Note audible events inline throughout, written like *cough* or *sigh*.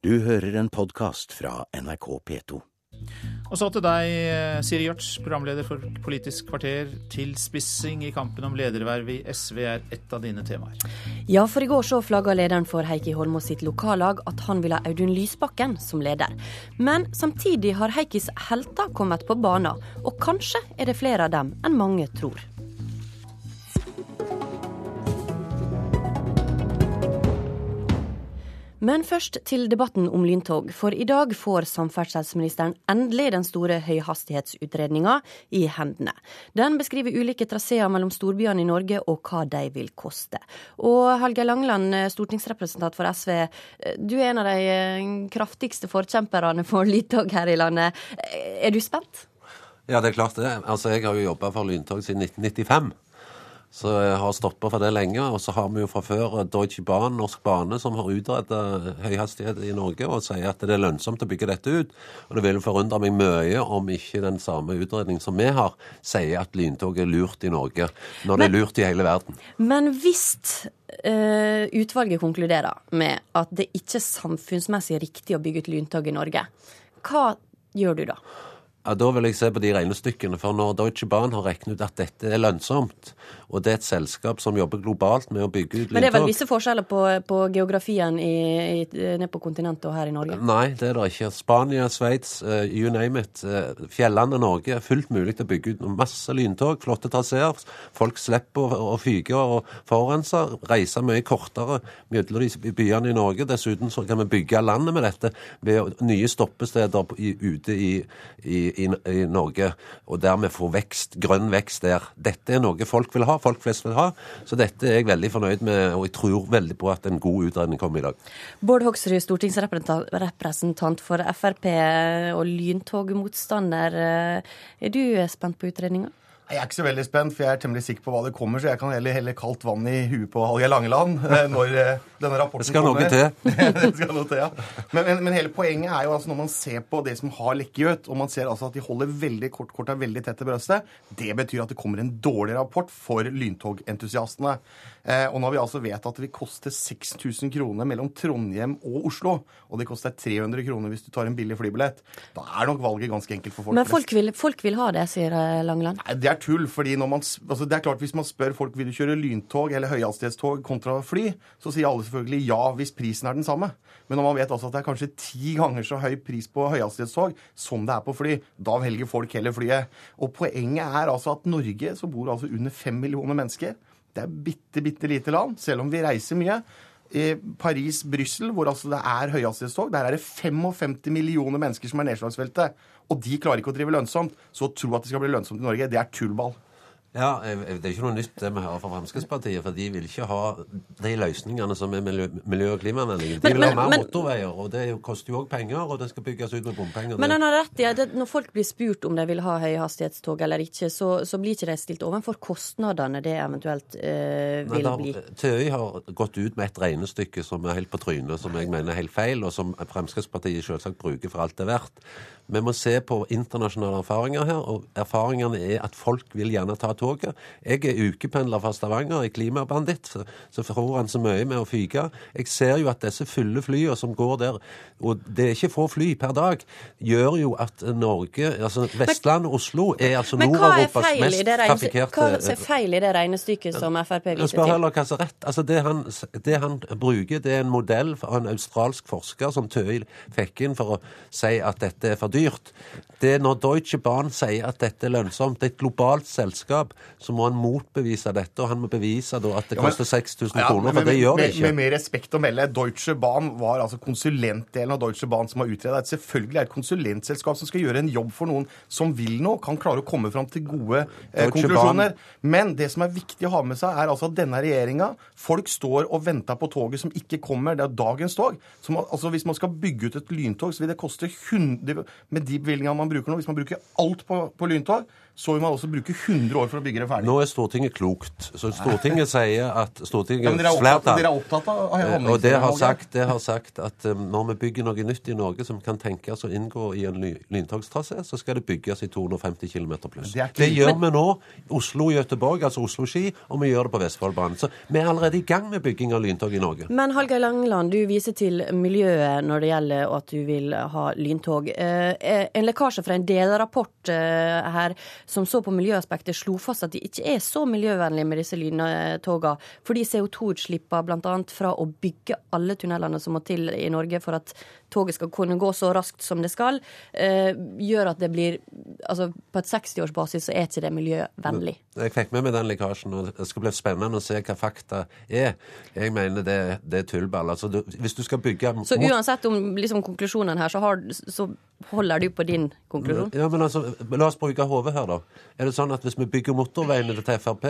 Du hører en podkast fra NRK P2. Og så til deg, Siri Gjørts, programleder for Politisk kvarter. Tilspissing i kampen om lederverv i SV er ett av dine temaer. Ja, for i går så flagga lederen for Heikki Holmås sitt lokallag at han vil ha Audun Lysbakken som leder. Men samtidig har Heikkis helter kommet på banen, og kanskje er det flere av dem enn mange tror. Men først til debatten om lyntog. For i dag får samferdselsministeren endelig den store høyhastighetsutredninga i hendene. Den beskriver ulike traseer mellom storbyene i Norge og hva de vil koste. Og Helge Langland, stortingsrepresentant for SV, du er en av de eh, kraftigste forkjemperne for lyntog her i landet. Er du spent? Ja, det er klart det. Altså, Jeg har jo jobba for lyntog siden 1995. Så jeg har stoppa for det lenge. Og så har vi jo fra før Deutsche Bahn, Norsk Bane, som har utreda høyhastighet i Norge og sier at det er lønnsomt å bygge dette ut. Og det vil forundre meg mye om ikke den samme utredningen som vi har, sier at lyntog er lurt i Norge, når men, det er lurt i hele verden. Men hvis uh, utvalget konkluderer med at det ikke er samfunnsmessig riktig å bygge ut lyntog i Norge, hva gjør du da? Ja, Da vil jeg se på de regnestykkene. For når Deutsche Bahn har regnet ut at dette er lønnsomt, og det er et selskap som jobber globalt med å bygge ut lyntog Men det er vel visse forskjeller på, på geografien nede på kontinentet og her i Norge? Nei, det er det ikke. Spania, Sveits, uh, you name it. Uh, Fjellene Norge er fullt mulig til å bygge ut masse lyntog, flotte traseer. Folk slipper å, å fyke og forurense. Reise mye kortere mellom de byene i Norge. Dessuten så kan vi bygge landet med dette ved nye stoppesteder ute i, i i, i, Norge, og dermed få vekst, grønn vekst der. Dette er noe folk vil ha, folk flest vil ha. Så dette er jeg veldig fornøyd med, og jeg tror veldig på at en god utredning kommer i dag. Bård Hoksrud, stortingsrepresentant for Frp og lyntogmotstander. Er du spent på utredninga? Jeg er ikke så veldig spent, for jeg er temmelig sikker på hva det kommer, så jeg kan heller helle kaldt vann i huet på Hallgeir Langeland eh, når eh, denne rapporten kommer. Det skal noe til. *laughs* det skal noe til, ja. Men, men, men, hele poenget er jo altså når man ser på det som har lekket ut, og man ser altså at de holder veldig kort, kort er veldig tett til brøstet, det betyr at det kommer en dårlig rapport for lyntogentusiastene. Eh, og når vi altså vet at det vil koste 6000 kroner mellom Trondheim og Oslo, og det koster 300 kroner hvis du tar en billig flybillett. Da er nok valget ganske enkelt for folk. Men folk vil, folk vil ha det, sier eh, Langeland? Nei, det er tull. fordi når man, altså det er klart Hvis man spør folk vil du kjøre lyntog eller høyhastighetstog kontra fly, så sier alle selvfølgelig ja hvis prisen er den samme. Men når man vet altså at det er kanskje ti ganger så høy pris på høyhastighetstog som det er på fly, da velger folk heller flyet. Og poenget er altså at Norge så bor altså under fem millioner mennesker. Det er bitte, bitte lite land, selv om vi reiser mye. I Paris, Brussel, hvor altså det er høyhastighetstog, der er det 55 millioner mennesker som er nedslagsfeltet. Og de klarer ikke å drive lønnsomt. Så å tro at det skal bli lønnsomt i Norge, det er tullball. Ja, Det er ikke noe nytt det vi hører fra Fremskrittspartiet. For de vil ikke ha de løsningene som er miljø-, miljø og klimavennlige. De vil ha mer men, motorveier, og det koster jo òg penger. Og det skal bygges ut med bompenger. Men han har rett i at når folk blir spurt om de vil ha høyhastighetstog eller ikke, så, så blir ikke de stilt overfor kostnadene det eventuelt øh, vil Nei, bli. TØI har gått ut med et regnestykke som er helt på trynet, som jeg mener er helt feil, og som Fremskrittspartiet selvsagt bruker for alt det er verdt. Vi må se på internasjonale erfaringer her, og erfaringene er at folk vil gjerne ta toget. Jeg er ukependler fra Stavanger, er klimabanditt, så forror han så mye med å fyke. Jeg ser jo at disse fulle flyene som går der, og det er ikke få fly per dag, gjør jo at Norge, altså Vestland og Oslo, er altså Nord-Europas mest trafikkerte Hva er feil i det regnestykket som Frp viser til? Spør heller hva som er rett. Altså det han, det han bruker, det er en modell av en australsk forsker som Tøy fikk inn for å si at dette er for dyrt. Det er når Deutsche Bahn sier at dette er lønnsomt, det er et globalt selskap, så må han motbevise dette. Og han må bevise da at det ja, men, koster 6000 ja, kroner, for det gjør det ikke. Med, med, respekt å melde, Deutsche Bahn var altså konsulentdelen av Deutsche Bahn som har utreda. Selvfølgelig er det et konsulentselskap som skal gjøre en jobb for noen som vil noe, kan klare å komme fram til gode eh, konklusjoner. Men det som er viktig å ha med seg, er altså at denne regjeringa Folk står og venter på toget som ikke kommer. Det er dagens tog. Som, altså, hvis man skal bygge ut et lyntog, så vil det koste 100, med de bevilgningene man bruker nå, hvis man bruker alt på, på lyntog, så vil man også bruke 100 år for å bygge det ferdig. Nå er Stortinget klokt. Så Stortinget sier at Ja, Stortingets er opptatt, flertall dere er opptatt av Eh, Og det har, sagt, det har sagt at eh, når vi bygger noe nytt i Norge som kan tenkes å inngå i en ly- lyntogstrasé, så skal det bygges i 250 km pluss. Det Det, gjør vi nå. Oslo-Göteborg, altså Oslo-Ski, og vi gjør det på Vestfoldbanen. Så vi er allerede i gang med bygging av lyntog i Norge. Men Hallgeir Langeland, du viser til miljøet når det gjelder at du vil ha lyntog. Eh, En lekkasje fra en delrapport eh, her som så på miljøaspektet, slo fast at de ikke er så miljøvennlige med disse lyntogene, fordi CO2-utslippene bl.a. fra å bygge alle tunnelene som må til i Norge for at toget skal kunne gå så raskt som det skal, eh, gjør at det blir Altså på et 60-årsbasis så er ikke det miljøvennlig. Jeg fikk med meg den lekkasjen, og det skal bli spennende å se hva fakta er. Jeg mener det, det er tullball. Altså, du, hvis du skal bygge Så uansett om liksom, konklusjonen her, så, har, så holder du på din konklusjon? Ja, men altså, La oss bruke hodet her, da. Er det sånn at hvis vi bygger motorveiene til Frp,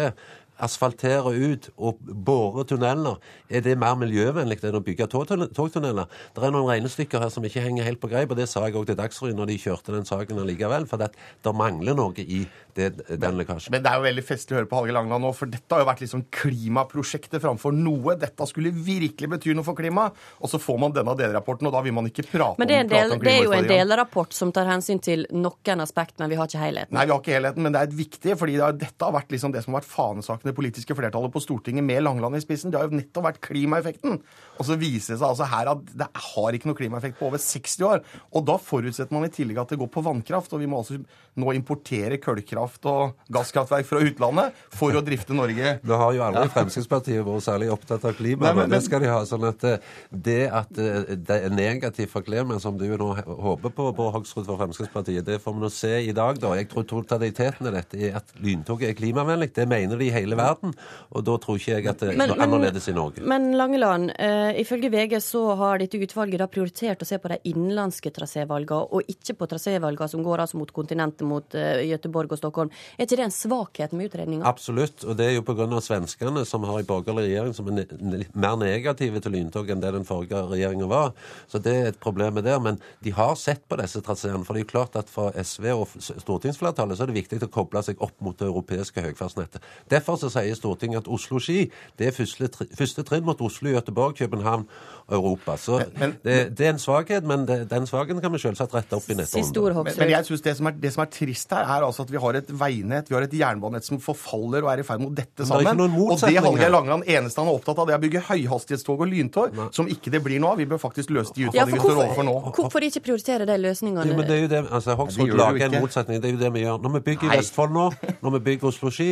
asfalterer ut og borer tunneler, er det mer miljøvennlig enn å bygge togtunne- togtunneler? Det er noen regnestykker her som ikke henger helt på greip, og det sa jeg òg til Dagsrevyen når de kjørte den saken allikevel, for det, det mangler noe i det, den lekkasjen. Men det er jo veldig festlig å høre på Hallgeir Langland nå, for dette har jo vært liksom klimaprosjektet framfor noe. Dette skulle virkelig bety noe for klimaet. Og så får man denne delrapporten, og da vil man ikke prate Men det er, om, en del, prate om det er jo en delrapport som tar hensyn til noen aspekt, men vi har ikke helheten. Nei, vi har ikke helheten, men det er et viktig, fordi det er, dette har vært liksom det som har vært fanesaken det politiske flertallet på Stortinget med Langland i spissen. Det har jo nettopp vært klimaeffekten. Og så viser det seg altså her at det har ikke noe klimaeffekt på over 60 år. Og da forutsetter man i tillegg at det går på vannkraft, og vi må altså nå importere kullkraft og gasskraftverk fra utlandet for å drifte Norge. Nå har jo aldri Fremskrittspartiet vært særlig opptatt av klima, Nei, men- men det skal de ha. sånn at eh, det at eh, det er negativt for klimaet, som du nå håper på, Bård Hoksrud for Fremskrittspartiet, det får vi nå se i dag, da. Jeg tror totaliteten i dette er at lyntoget er klimavennlig. Det mener de i hele verden, og da tror ikke jeg at det er noe annerledes i Norge. men Langeland, eh, ifølge VG så har dette utvalget da prioritert å se på de innenlandske trasévalgene, og ikke på trasévalgene som går altså mot kontinentet, mot Gøteborg Göteborg og Stockholm. Er ikke det en svakhet med utredninga? Absolutt, og det er jo pga. svenskene, som har en borgerlig regjering som er ne mer negative til lyntog enn det den forrige regjeringa var. Så det er et problem med det. Men de har sett på disse traseene. For det er jo klart at for SV og stortingsflertallet så er det viktig å koble seg opp mot det europeiske høyfartsnettet. Derfor så sier Stortinget at Oslo-Ski det er første, første trinn mot Oslo, Gøteborg, København og Europa. Så men- det, det er en svakhet, men det, den svakheten kan vi selvsagt rette opp i neste Siste Men, men jeg synes det som, er, det som er trist her, er altså at vi har et veinett, vi har et jernbanenett som forfaller og er i ferd med å dette sammen. Det Og det Hallgeir. Langeland eneste han er opptatt av, det er å bygge høyhastighetstog og lyntog, som ikke det blir nå av. Vi bør faktisk løse de Ja, vi står overfor nå. hvorfor ikke prioritere de løsningene? Jo, men det er jo det, altså Hoksrud lager en motsetning. Det er jo det vi gjør. Når vi bygger Nei. Vestfold nå, når vi bygger Oslo-Ski,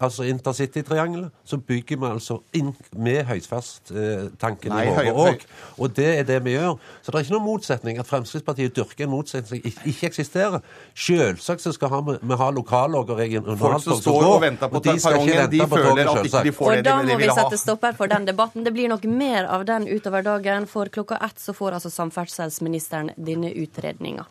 altså intercitytriangelet, så bygger vi altså inn med høyfast-tanken i høy- hodet òg. Og det er det vi gjør. Så det er ikke noen motsetning at Fremskrittspartiet dyrker en motsetning som ikke ikke eksisterer. Selvsagt så skal vi, vi ha lokallog og regionaltog Folk som står og venter på de skal ikke perrongen, de på føler toget, at ikke de selvsagt. får det Og da må vi sette stopper for den debatten. Det blir nok mer av den utover dagen, for klokka ett så får altså samferdselsministeren denne utredninga.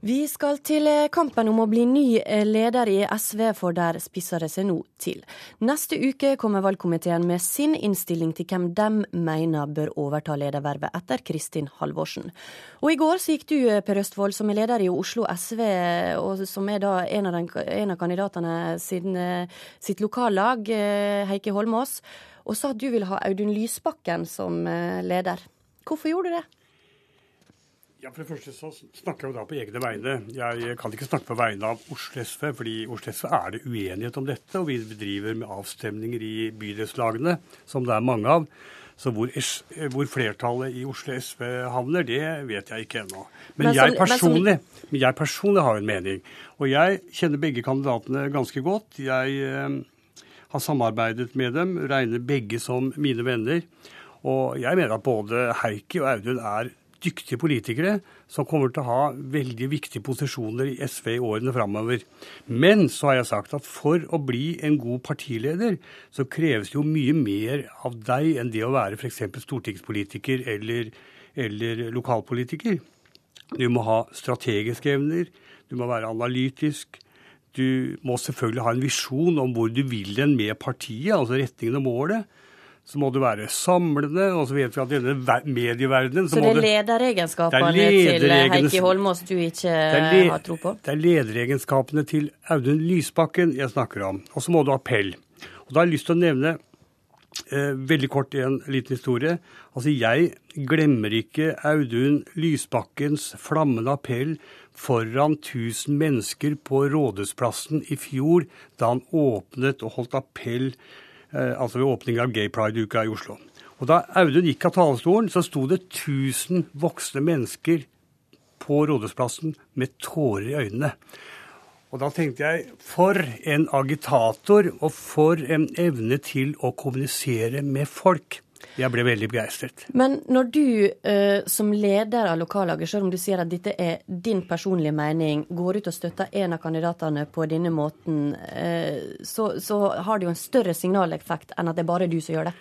Vi skal til eh, kampen om å bli ny eh, leder i SV, for der spisser det seg nå til. Neste uke kommer valgkomiteen med sin innstilling til hvem de mener bør overta ledervervet etter Kristin Halvorsen. Og i går så gikk du, eh, Per Østfold, som er leder i Oslo SV, og som er da en av, den, en av kandidatene sin, sitt lokallag, Heikki Holmås, og sa at du ville ha Audun Lysbakken som leder. Hvorfor gjorde du det? Ja, For det første så snakker jeg jo da på egne vegne. Jeg kan ikke snakke på vegne av Oslo SV, fordi i Oslo SV er det uenighet om dette. Og vi bedriver med avstemninger i bydelslagene, som det er mange av. Så hvor, hvor flertallet i Oslo SV havner, det vet jeg ikke ennå. Men, Men jeg personlig, men jeg personlig har en mening. Og jeg kjenner begge kandidatene ganske godt. Jeg eh, har samarbeidet med dem, regner begge som mine venner. Og jeg mener at både Heikki og Audun er dyktige politikere som kommer til å ha veldig viktige posisjoner i SV i årene framover. Men så har jeg sagt at for å bli en god partileder, så kreves det jo mye mer av deg enn det å være f.eks. stortingspolitiker eller, eller lokalpolitiker. Du må ha strategiske evner, du må være analytisk. Du må selvfølgelig ha en visjon om hvor du vil den med partiet, altså retningen og målet. Så må det være samlende. Og så vet vi at i denne medieverdenen Så det er lederegenskapene Det er til lederegens- Heikki Holmås du ikke le- har tro på? det er lederegenskapene til Audun Lysbakken jeg snakker om. Og så må du ha appell. Og da har jeg lyst til å nevne eh, veldig kort en liten historie. Altså, jeg glemmer ikke Audun Lysbakkens flammende appell foran 1000 mennesker på Rådhusplassen i fjor, da han åpnet og holdt appell eh, altså ved åpningen av Gay Pride-uka i Oslo. Og Da Audun gikk av talerstolen, så sto det 1000 voksne mennesker på Rådhusplassen med tårer i øynene. Og da tenkte jeg for en agitator, og for en evne til å kommunisere med folk. Jeg ble veldig begeistret. Men når du eh, som leder av lokallaget, selv om du sier at dette er din personlige mening, går ut og støtter en av kandidatene på denne måten, eh, så, så har det jo en større signaleffekt enn at det er bare du som gjør det.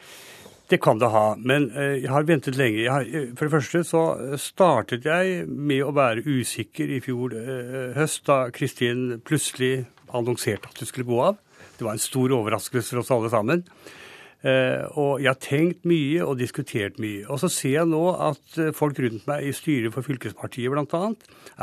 Det kan det ha, men eh, jeg har ventet lenge. Har, eh, for det første så startet jeg med å være usikker i fjor eh, høst, da Kristin plutselig annonserte at hun skulle gå av. Det var en stor overraskelse for oss alle sammen. Eh, og jeg har tenkt mye og diskutert mye. Og så ser jeg nå at eh, folk rundt meg i styret for fylkespartiet bl.a.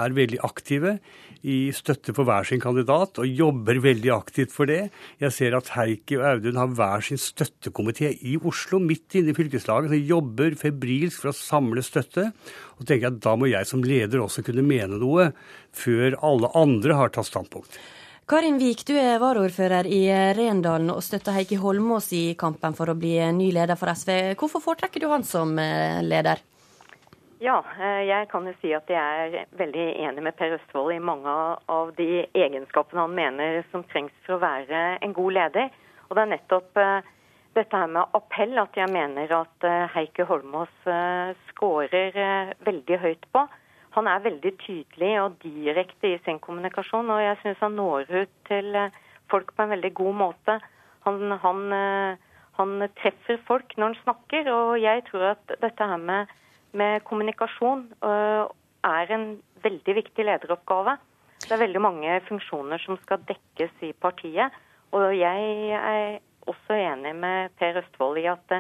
er veldig aktive i støtte for hver sin kandidat, og jobber veldig aktivt for det. Jeg ser at Heikki og Audun har hver sin støttekomité i Oslo, midt inne i fylkeslaget, som jobber febrilsk for å samle støtte. Og tenker jeg at da må jeg som leder også kunne mene noe, før alle andre har tatt standpunkt. Karin Vik, du er varaordfører i Rendalen og støtter Heikki Holmås i kampen for å bli ny leder for SV. Hvorfor foretrekker du han som eh, leder? Ja, eh, jeg kan jo si at jeg er veldig enig med Per Østfold i mange av de egenskapene han mener som trengs for å være en god leder. Og det er nettopp eh, dette her med appell at jeg mener at eh, Heikki Holmås scorer veldig høyt på. Han er veldig tydelig og direkte i sin kommunikasjon, og jeg syns han når ut til folk på en veldig god måte. Han, han, han treffer folk når han snakker, og jeg tror at dette her med med kommunikasjon øh, er en veldig viktig lederoppgave. Det er veldig mange funksjoner som skal dekkes i partiet. Og jeg er også enig med Per Østfold i at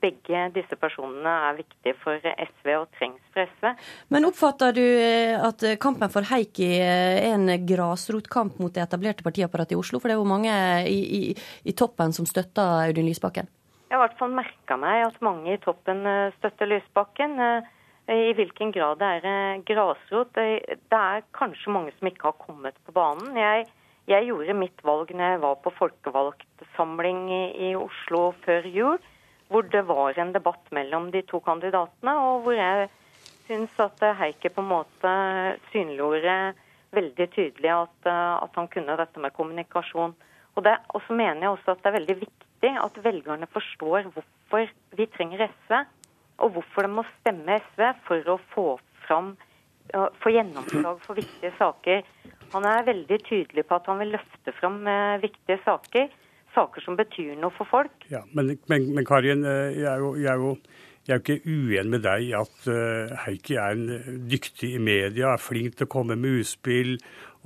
begge disse personene er viktige for SV og trengs for SV. Men oppfatter du eh, at kampen for Heikki er en grasrotkamp mot det etablerte partiapparatet i Oslo? For det er jo mange i, i, i toppen som støtter Audun Lysbakken. Jeg har i hvert fall merka meg at mange i toppen eh, støtter Lysbakken. Eh, I hvilken grad det er eh, grasrot Det er kanskje mange som ikke har kommet på banen. Jeg, jeg gjorde mitt valg når jeg var på folkevalgtsamling i, i Oslo før jul, hvor det var en debatt mellom de to kandidatene, og hvor jeg syns at Heikki på en måte synliggjorde veldig tydelig at, at han kunne dette med kommunikasjon. Og, det, og så mener jeg også at det er veldig viktig at velgerne forstår hvorfor vi trenger SV, og hvorfor de må stemme SV for å få fram få gjennomslag for viktige saker. Han er veldig tydelig på at han vil løfte fram eh, viktige saker. Saker som betyr noe for folk. Ja, Men, men, men Karin, jeg er, jo, jeg, er jo, jeg er jo ikke uenig med deg i at uh, Heikki er en dyktig i media, er flink til å komme med utspill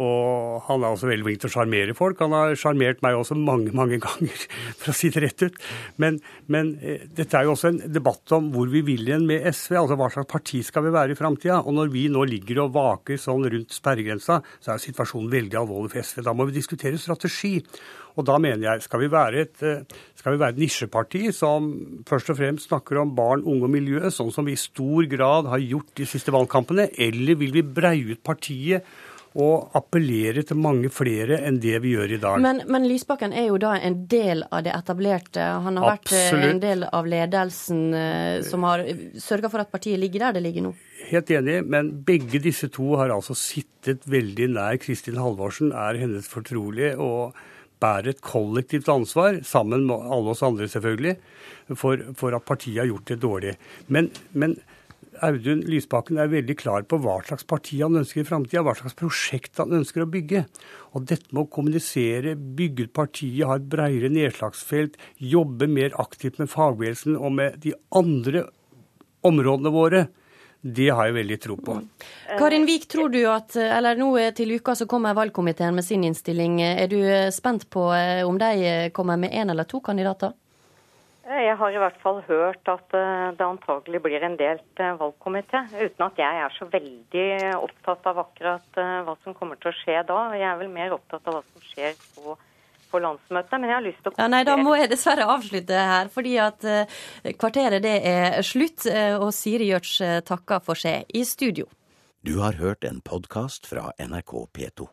og han er også veldig flink til å sjarmere folk. Han har sjarmert meg også mange mange ganger, *laughs* for å si det rett ut. Men, men eh, dette er jo også en debatt om hvor vi vil igjen med SV. Altså hva slags parti skal vi være i framtida. Og når vi nå ligger og vaker sånn rundt sperregrensa, så er situasjonen veldig alvorlig for SV. Da må vi diskutere strategi. Og da mener jeg, skal vi være et, eh, vi være et nisjeparti som først og fremst snakker om barn, unge og miljø, sånn som vi i stor grad har gjort de siste valgkampene, eller vil vi breie ut partiet og appellere til mange flere enn det vi gjør i dag. Men, men Lysbakken er jo da en del av det etablerte. Han har Absolutt. vært en del av ledelsen eh, som har sørga for at partiet ligger der det ligger nå. Helt enig, men begge disse to har altså sittet veldig nær Kristin Halvorsen, er hennes fortrolige og bærer et kollektivt ansvar, sammen med alle oss andre selvfølgelig, for, for at partiet har gjort det dårlig. Men, men Audun Lysbakken er veldig klar på hva slags parti han ønsker i framtida, hva slags prosjekt han ønsker å bygge. Og dette med å kommunisere, bygge ut partiet, ha et bredere nedslagsfelt, jobbe mer aktivt med fagbevegelsen og med de andre områdene våre, det har jeg veldig tro på. Karin Vik, tror du at Eller nå til uka så kommer valgkomiteen med sin innstilling. Er du spent på om de kommer med én eller to kandidater? Jeg har i hvert fall hørt at eh, det antagelig blir en delt eh, valgkomité, uten at jeg er så veldig opptatt av akkurat eh, hva som kommer til å skje da. Jeg er vel mer opptatt av hva som skjer på, på landsmøtet. Men jeg har lyst til å ja, Nei, da må jeg dessverre avslutte her, fordi at kvarteret det er slutt. Og Siri Gjørts takker for seg i studio. Du har hørt en podkast fra NRK P2.